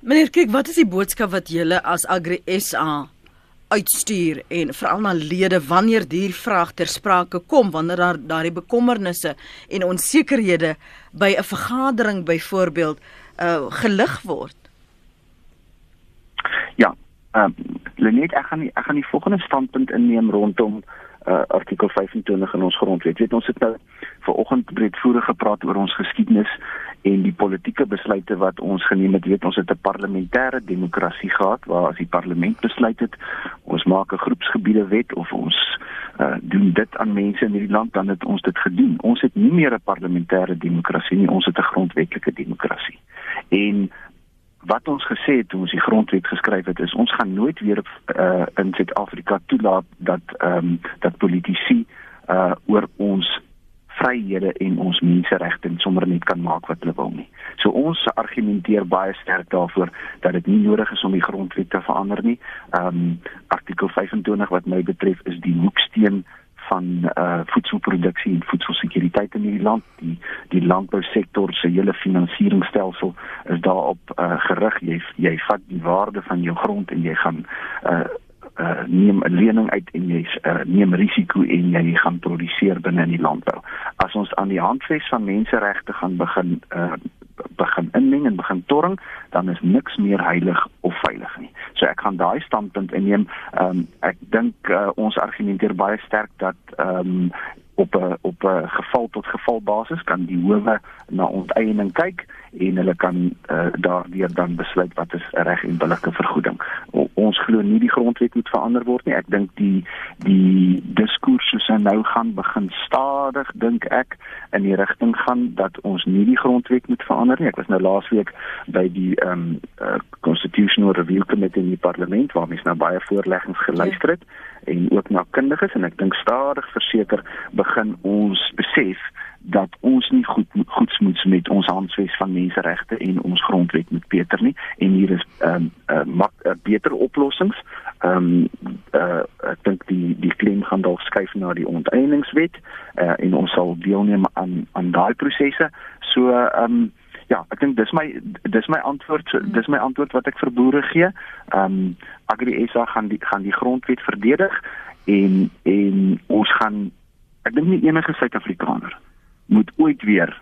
Meneer Kriek, wat is die boodskap wat julle as Agri SA uitstuur en veral na lede wanneer die vraag ter sprake kom wanneer daar daardie bekommernisse en onsekerhede by 'n vergadering byvoorbeeld uh gelig word. Ja, ehm uh, Lenet, ek gaan die, ek gaan die volgende standpunt inneem rondom uh, artikel 25 in ons grondwet. Weet ons het nou vanoggend breedvoerig gepraat oor ons geskiedenis en die politieke besluite wat ons geneem het. Weet ons het 'n parlementêre demokrasie gehad waar as die parlement besluit het ons maak 'n groepsgebiede wet of ons uh, doen dit aan mense in hierdie land dan het ons dit gedoen. Ons het nie meer 'n parlementêre demokrasie nie, ons het 'n grondwetlike demokrasie. En wat ons gesê het toe ons die grondwet geskryf het is ons gaan nooit weer uh, in Suid-Afrika toelaat dat ehm um, dat politici uh oor ons vryhede en ons menseregte sommer net kan maak wat hulle wil nie. So ons argumenteer baie sterk daarvoor dat dit nie nodig is om die grondwet te verander nie. Ehm um, artikel 25 wat my betref is die hoeksteen van uh voedselproduksie en voedselsekuriteit in hierdie land. Die die landbousektor se hele finansieringsstelsel is daarop uh gerig. Jy jy vat die waarde van jou grond en jy gaan uh uh neem 'n lening uit en jy uh, neem risiko en jy gaan produseer binne in die landbou. As ons aan die handves van menseregte gaan begin uh begin inmeng en begin torring, dan is niks meer heilig of veilig nie. So ek gaan daai standpunt inneem. Ehm um, ek dink uh, ons argumenteer baie sterk dat ehm um, op 'n op 'n geval tot geval basis kan die howe na onteiening kyk en hulle kan uh, daardeur dan besluit wat is reg en billike vergoeding. O, ons glo nie die grondwet moet verander word nie. Ek dink die die diskurs soos hy nou gaan begin stadig dink ek in die rigting gaan dat ons nie die grondwet moet verander nie. Ek was nou laasweek by die ehm um, uh, Constitutional Review Committee in die parlement waar mens nou baie voorleggings geluister het ja. En ook na kundiges en ek dink stadig verseker begin ons besef dat ons nie goed goedsmoeds met ons handves van menseregte en ons grondwet moet beter nie en hier is ehm um, uh, uh, beter oplossings. Ehm um, uh, ek dink die die klem gaan dalk skuif na die onteieningswet uh, en ons sal deelneem aan aan daai prosesse. So ehm um, ja, ek dink dis my dis my antwoord dis my antwoord wat ek vir boere gee. Ehm um, Agri SA gaan die gaan die grondwet verdedig en en ons gaan ek dink nie enige Suid-Afrikaner moet ooit weer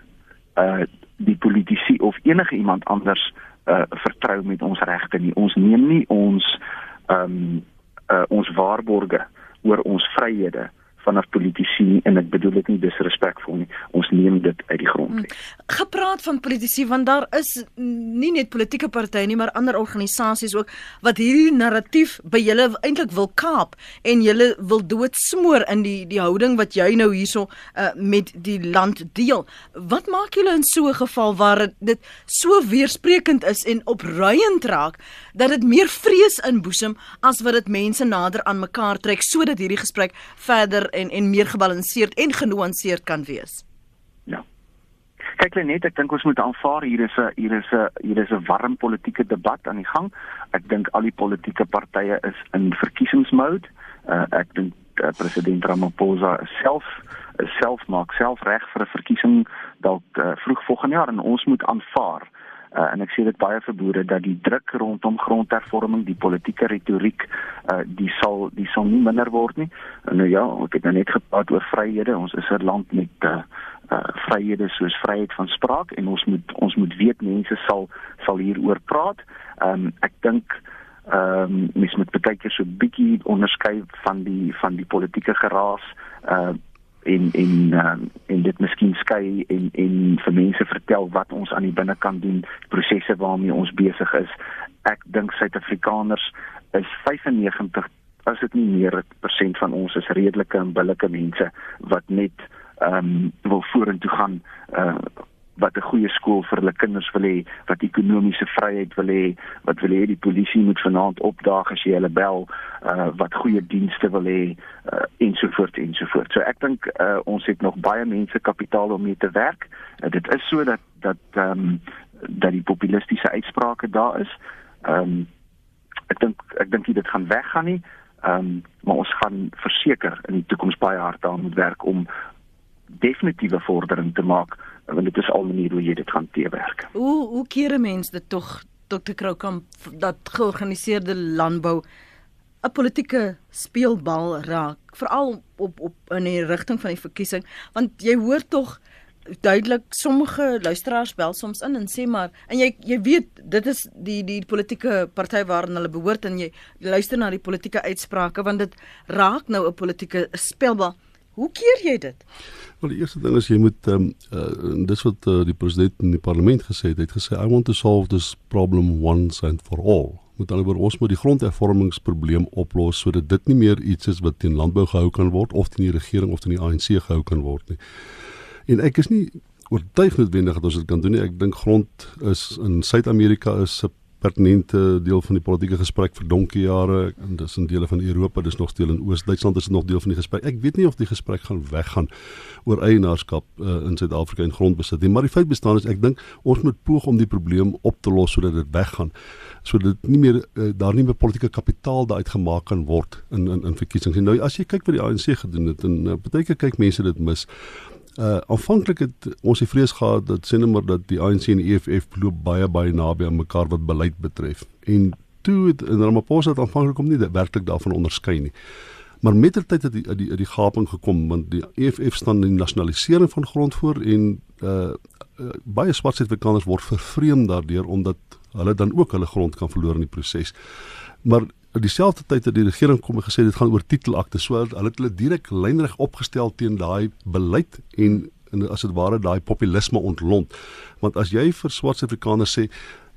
uh die politici of enige iemand anders uh vertrou met ons regte nie. Ons neem nie ons ehm um, uh ons waarborge oor ons vryhede vanaf politici nie, en ek bedoel dit nie disrespekvol nie. Ons neem dit uit die grond. Hmm. Gepraat van politici want daar is nie net politieke partye nie, maar ander organisasies ook wat hierdie narratief by julle eintlik wil kaap en julle wil doodsmoor in die die houding wat jy nou hierso uh, met die land deel. Wat maak julle in so 'n geval waar dit so weersprekend is en opruiend raak dat dit meer vrees inboesem as wat dit mense nader aan mekaar trek sodat hierdie gesprek verder en en meer gebalanseerd en genuanceerd kan wees? Ja. Kyk net, ek dink ons moet aanvaar hier is 'n hier is 'n hier is 'n warm politieke debat aan die gang. Ek dink al die politieke partye is in verkiesingsmode. Uh, ek dink uh, president Ramaphosa self self maak self reg vir 'n verkiesing dalk uh, vroeg volgende jaar en ons moet aanvaar uh, en ek sê dit baie verbode dat die druk rondom grondhervorming, die politieke retoriek, uh, die sal die sal nie minder word nie. En nou ja, ek het nou net gepraat oor vryhede. Ons is 'n land met uh, uh vryhede soos vryheid van spraak en ons moet ons moet weet mense sal sal hieroor praat. Ehm um, ek dink ehm um, mens moet baie keer so bietjie onderskei van die van die politieke geraas uh en en uh, en dit miskien skei en en vir mense vertel wat ons aan die binnekant doen, prosesse waarmee ons besig is. Ek dink Suid-Afrikaners is 95 as dit nie meer persent van ons is redelike en billike mense wat net ehm um, wil vorentoe gaan uh wat 'n goeie skool vir hulle kinders wil hê, wat ekonomiese vryheid wil hê, wat wil hê die polisie moet vanaand opdaag as jy hulle bel, uh wat goeie dienste wil hê uh, ensovoorts ensovoorts. So ek dink uh, ons het nog baie mense kapitaal om mee te werk. Uh, dit is so dat dat ehm um, dat die populistiese uitsprake daar is. Ehm um, ek dink ek dink dit gaan weggaan nie. Ehm um, maar ons gaan verseker in die toekoms baie hard aan moet werk om definitiewe vordering te maak want dit is al maniere hoe jy dit gaan teewerk. Hoe hoe keer 'n mens dit tog Dr. Kroukamp dat georganiseerde landbou 'n politieke speelbal raak, veral op op in die rigting van die verkiesing, want jy hoor tog duidelik sommige luisteraars bel soms in en sê maar en jy jy weet dit is die die politieke party waarna hulle behoort en jy luister na die politieke uitsprake want dit raak nou 'n politieke speelbal. Hoe keer jy dit? Wel die eerste ding is jy moet ehm um, uh, dis wat uh, die president in die parlement gesê het, hy het gesê I want to solve this problem once and for all. Moet dan oor ons moet die grondhervormingsprobleem oplos sodat dit nie meer iets is wat teen landbou gehou kan word of teen die regering of teen die ANC gehou kan word nie. En ek is nie oortuig noodwendig dat ons dit kan doen nie. Ek dink grond is in Suid-Amerika is 'n pertinente deel van die politieke gesprek vir donkie jare en dis in dele van Europa, dis nog deel in Oos-Duitsland is dit nog deel van die gesprek. Ek weet nie of die gesprek gaan weggaan oor eienaarskap uh, in Suid-Afrika en grondbesit nie, maar die feit bestaan is ek dink ons moet poog om die probleem op te los sodat dit weggaan sodat nie meer uh, daar nie meer politieke kapitaal daaruit gemaak kan word in in in verkiesings. Nou as jy kyk wat die ANC gedoen het en uh, baie keer kyk mense dit mis Uh aanvanklik het ons die vrees gehad dat sê net maar dat die ANC en die EFF loop baie baie naby aan mekaar wat beleid betref. En toe het en Ramaphosa het aanvanklik kom nie werklik daarvan onderskei nie. Maar met die tyd het die die die gaping gekom want die EFF staan in die nasionalisering van grond voor en uh, uh baie swart Suid-Afrikaners word vervreem daardeur omdat hulle dan ook hulle grond kan verloor in die proses. Maar in dieselfde tyd het die regering kom en gesê dit gaan oor titelakte. So hulle het hulle direk lynreg opgestel teen daai beleid en en as dit ware daai populisme ontlont. Want as jy vir swart Afrikaners sê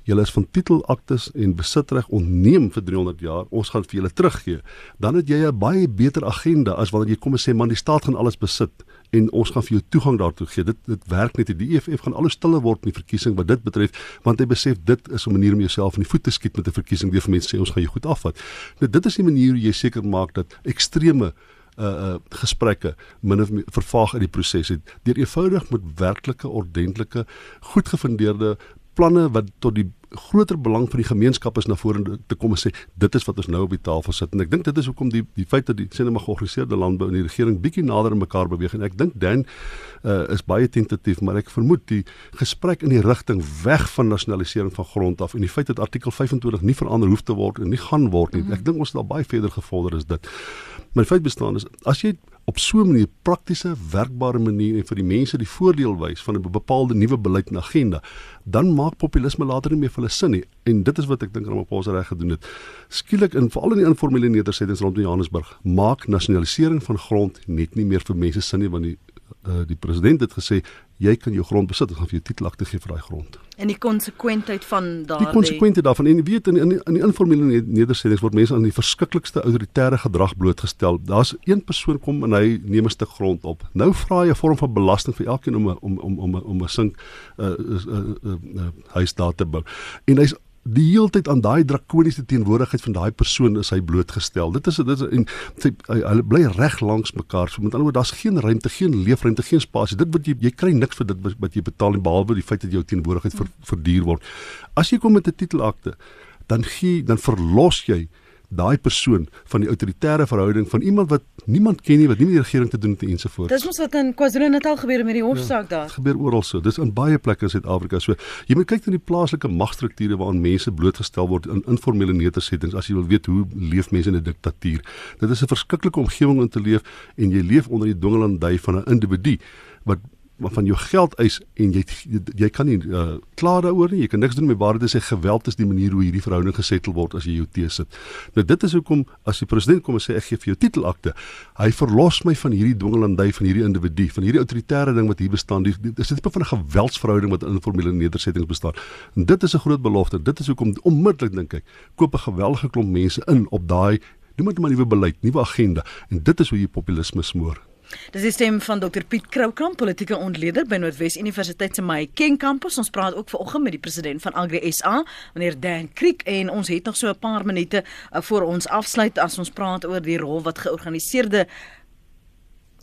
julle is van titelaktes en besitreg ontneem vir 300 jaar, ons gaan vir julle teruggee, dan het jy 'n baie beter agenda as wanneer jy kom en sê man die staat gaan alles besit en ons gaan vir jou toegang daartoe gee. Dit dit werk net. Die EFF gaan alles stille word in die verkiesing wat dit betref, want hy besef dit is 'n manier om jouself in die voet te skiet met 'n verkiesing deur vir mense sê ons gaan jou goed afvat. Nou dit is die manier hoe jy seker maak dat ekstreme uh uh gesprekke min of meer vervaag in die proses het deur eenvoudig met werklike ordentlike goed gefundeerde planne wat tot die groter belang van die gemeenskap is na vore te kom en sê dit is wat ons nou op die tafel sit. En ek dink dit is hoekom die die feit dat die sê net maar georganiseerde landbou en die regering bietjie nader aan mekaar beweeg. En ek dink Dan uh, is baie tentatief maar ek vermoed die gesprek in die rigting weg van nasionalisering van grond af en die feit dat artikel 25 nie verander hoef te word en nie gaan word nie. -hmm. ek dink ons het al baie verder gevorder is dit. Maar die feit bestaan is as jy op so 'n manier praktiese werkbare manier en vir die mense die voordeel wys van 'n bepaalde nuwe beleid en agenda, dan maak populisme later nie meer vir hulle sin nie. En dit is wat ek dink Ramaphosa reg gedoen het. Skielik in veral in die informele nedersettings rondom Johannesburg, maak nasionalisering van grond net nie meer vir mense sin nie want die uh, die president het gesê jy kan jou grond besit, ons gaan vir jou titelakte gee vir daai grond. En die konsekwentheid van daardie Die konsekwente daarvan en jy weet in in, in die informele nedersettings word mense aan die verskriklikste autoritaire gedrag blootgestel. Daar's een persoon kom en hy neem 'n stuk grond op. Nou vra hy 'n vorm van belasting vir elkeen om 'n om om om om 'n sink uh, uh, uh, uh, uh, huis daar te bou. En hy's die heeltyd aan daai drakoniese teenwoordigheid van daai persoon is hy blootgestel. Dit is dit is en sy hy bly reg langs mekaar. So met ander woorde daar's geen ruimte, geen leefruimte, geen spasie. Dit wat jy jy kry niks vir dit wat jy betaal nie behalwe die feit dat jou teenwoordigheid ver, verduur word. As jy kom met 'n titelakte, dan gee dan verlos jy daai persoon van die autoritaire verhouding van iemand wat niemand ken nie, wat nie met die regering te doen het ensovoorts. Dis mos wat in KwaZulu-Natal gebeur met die hofsaak ja, daar. Dit gebeur oral so. Dis in baie plekke in Suid-Afrika so. Jy moet kyk na die plaaslike magstrukture waaraan mense blootgestel word in informele nedersettings as jy wil weet hoe leef mense in 'n diktatuur. Dit is 'n verskriklike omgewing om te leef en jy leef onder die dwingelandy van 'n individu wat van jou geld eis en jy jy kan nie uh, klaar daaroor nie. Jy kan niks doen met waar dit sê geweld is die manier hoe hierdie verhouding gesettel word as jy jou tee sit. Nou dit is hoekom as die president kom en sê ek gee vir jou titelakte, hy verlos my van hierdie dwingelandy van hierdie individu, van hierdie autoritaire ding wat hier bestaan. Dis 'n tipe van 'n geweldsverhouding wat in informele nedersettings bestaan. En dit is 'n groot belofte. Dit is hoekom onmiddellik dink ek koop 'n geweldige klomp mense in op daai noem dit maar nuwe beleid, nuwe agenda en dit is hoe jy populisme smoor. Dis die stem van Dr Piet Kroukamp, politieke ontleder by Noordwes Universiteit se Mahikeng kampus. Ons praat ook vanoggend met die president van Agri SA, meneer Dan Kriek en ons het nog so 'n paar minute uh, voor ons afsluit as ons praat oor die rol wat georganiseerde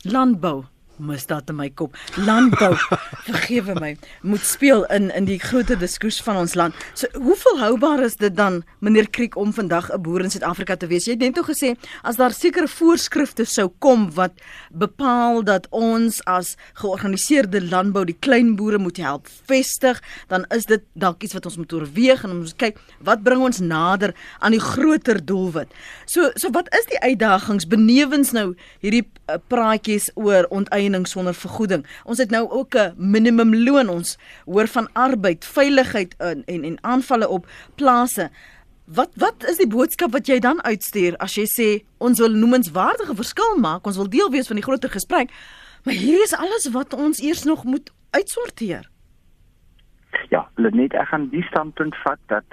landbou misdaad in my kop. Landbou, vergewe my, moet speel in in die groter diskurs van ons land. So hoe volhoubaar is dit dan meneer Kriek om vandag 'n boer in Suid-Afrika te wees? Jy het net nog gesê as daar sekere voorskrifte sou kom wat bepaal dat ons as georganiseerde landbou die klein boere moet help vestig, dan is dit dalk iets wat ons moet oorweeg en ons kyk wat bring ons nader aan die groter doelwit. So so wat is die uitdagings benewens nou hierdie uh, praatjies oor onteiening eiening sonder vergoeding. Ons het nou ook 'n minimumloon. Ons hoor van arbeid, veiligheid en en, en aanvalle op plase. Wat wat is die boodskap wat jy dan uitstuur as jy sê ons wil noemenswaardige verskil maak, ons wil deel wees van die groter gesprek. Maar hier is alles wat ons eers nog moet uitsorteer. Ja, net ek gaan die standpunt vat dat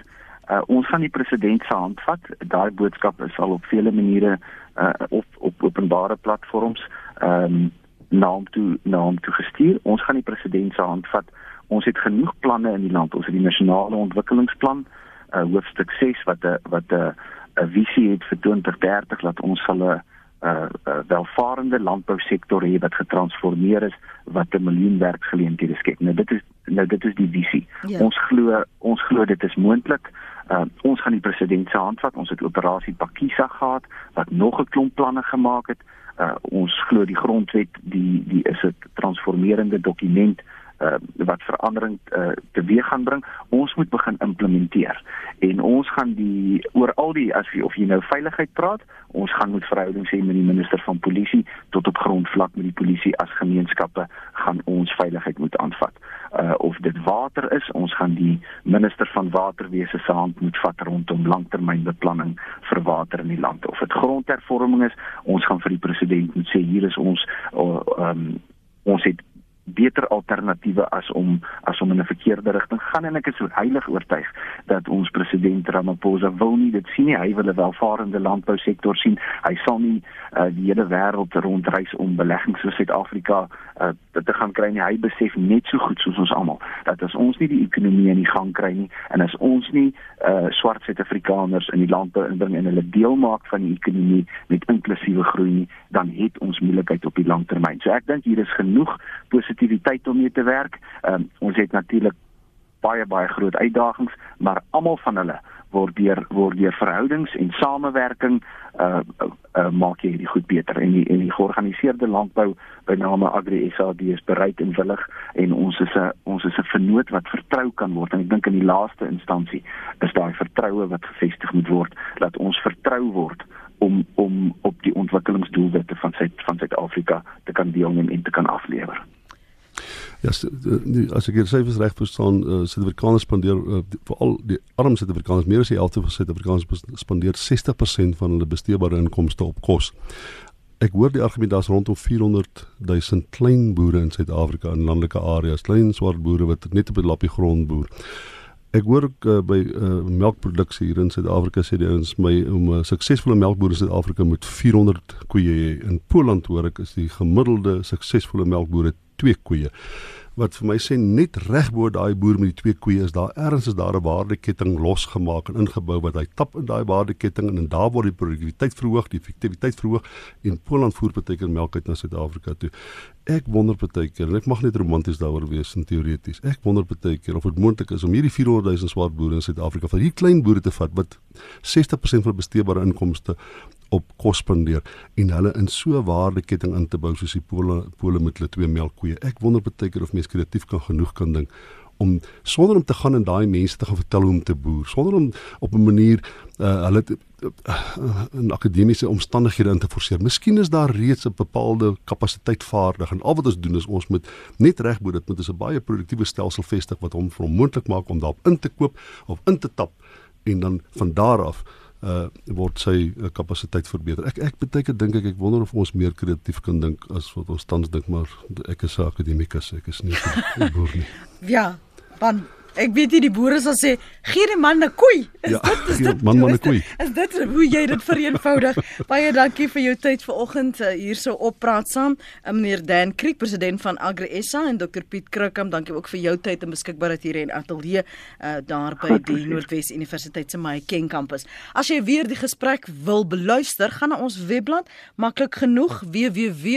uh, ons gaan die president se hand vat. Daai boodskap is al op vele maniere uh, op op openbare platforms ehm um, na hom toe na hom toe gestuur. Ons gaan die president se hand vat. Ons het genoeg planne in die land. Ons het die nasionale ontwikkelingsplan, uh, hoofstuk 6 wat 'n wat 'n 'n visie het vir 2030 dat ons sal 'n uh, uh, welvarende landbousektor hê wat getransformeer is wat 'n miljoen werksgeleenthede skep. Nou dit is nou dit is die visie. Ja. Ons glo ons glo dit is moontlik. Uh, ons gaan die president se hand vat. Ons het operasie Pakisa gehad wat nog 'n klomp planne gemaak het uh, ons glo die grondwet die die is 'n transformerende dokument uh, wat verandering uh, teweeg gaan bring. Ons moet begin implementeer. En ons gaan die oor al die as jy of jy nou veiligheid praat ons gaan moet verhoudings hê met die minister van polisie tot op grondvlak met die polisie as gemeenskappe gaan ons veiligheid moet aanvat. Uh, of dit water is, ons gaan die minister van waterwese se hand moet vat rondom langtermynbeplanning vir water in die land. Of dit grondhervorming is, ons gaan vir die president moet sê hier is ons uh, um, ons het beter alternatiewe as om as om in 'n verkeerde rigting gaan. En ek is so heilig oortuig dat ons president Ramaphosa wil nie dit sien nie. Hy wil 'n welvarende landbousektor sien. Hy sal nie uh, die hele wêreld rondreis om beleggings in Suid-Afrika uh, te gaan kry nie. Hy besef net so goed soos ons almal dat as ons nie die ekonomie in die gang kry nie en as ons nie uh, swart Suid-Afrikaners in die landbou inbring en hulle deel maak van die ekonomie met inklusiewe groei nie dan het ons moeilikheid op die lang termyn so ek dink hier is genoeg positiwiteit om mee te werk. Um, ons het natuurlik baie baie groot uitdagings, maar almal van hulle word deur word deur verhoudings en samewerking uh, uh, uh maak jy hierdie goed beter en die en die georganiseerde landbou by name Agri SAD is bereid en willig en ons is 'n ons is 'n vernoot wat vertrou kan word en ek dink in die laaste instansie is daai vertroue wat gevestig moet word dat ons vertrou word om om op die ontwikkelingsdoelwitte van Suid van Suid-Afrika te kan deelneem en te kan aflewer. Ja, as ek hier syfers reg verstaan, uh, Suid-Afrikaners spandeer uh, veral die arm Suid-Afrikaners, meer as die helfte van Suid-Afrikaners spandeer 60% van hulle besteedbare inkomste op kos. Ek hoor die argument daar's rondom 400 000 klein boere in Suid-Afrika in landelike areas, klein swart boere wat net op 'n lappie grond boer. Ek hoor ook uh, by uh, melkproduksie hier in Suid-Afrika sê die ouens my om 'n uh, suksesvolle melkboer in Suid-Afrika moet 400 koeie hê. In Poland hoor ek is die gemiddelde suksesvolle melkboere 2 koeie wat vir my sê net reg bo daai boer met die twee koeie is daar ergens is daar 'n waardeketting losgemaak en ingebou wat hy tap in daai waardeketting en, en daar word die produktiwiteit verhoog, die effektiwiteit verhoog en Poland voer baie melk uit na Suid-Afrika toe. Ek wonder baie keer en ek mag net romanties daaroor wees en teoreties. Ek wonder baie keer of dit moontlik is om hierdie 400 000 swart boere in Suid-Afrika van hierdie klein boere te vat wat 60% van besteedbare inkomste op kos spandeer en hulle in so 'n waardeketting in te bou soos die pole pole met hulle twee melkkoeie. Ek wonder baie keer of mens kreatief kan genoeg kan dink om sonder om te gaan en daai mense te gaan vertel hoe om te boer, sonder om op 'n manier uh, hulle uh, in akademiese omstandighede in te forceer. Miskien is daar reeds 'n bepaalde kapasiteit vaardig en al wat ons doen is ons moet net reg bo dit moet 'n baie produktiewe stelsel vestig wat hom moontlik maak om daarop in te koop of in te tap en dan van daar af uh word sy uh, kapasiteit verbeter. Ek ek beteken dink ek ek wonder of ons meer kreatief kan dink as wat ons tans dink maar ek is 'n akademikus, ek is nie 'n boer nie. Ja, want Ek weet jy die boere sal sê gee die man 'n koei. Is ja, dit is dit man man 'n koei. Is dit hoe jy dit vereenvoudig? Baie dankie vir jou tyd vanoggend uh, hierso op praat saam. Uh, meneer Dan Kriek, president van Agri SA en Dr Piet Krikam, dankie ook vir jou tyd en beskikbaarheid hier in ateljee uh, daar by die Noordwes Universiteit se Mahikeng kampus. As jy weer die gesprek wil beluister, gaan na ons webblad maklik genoeg www.rsg.co.za.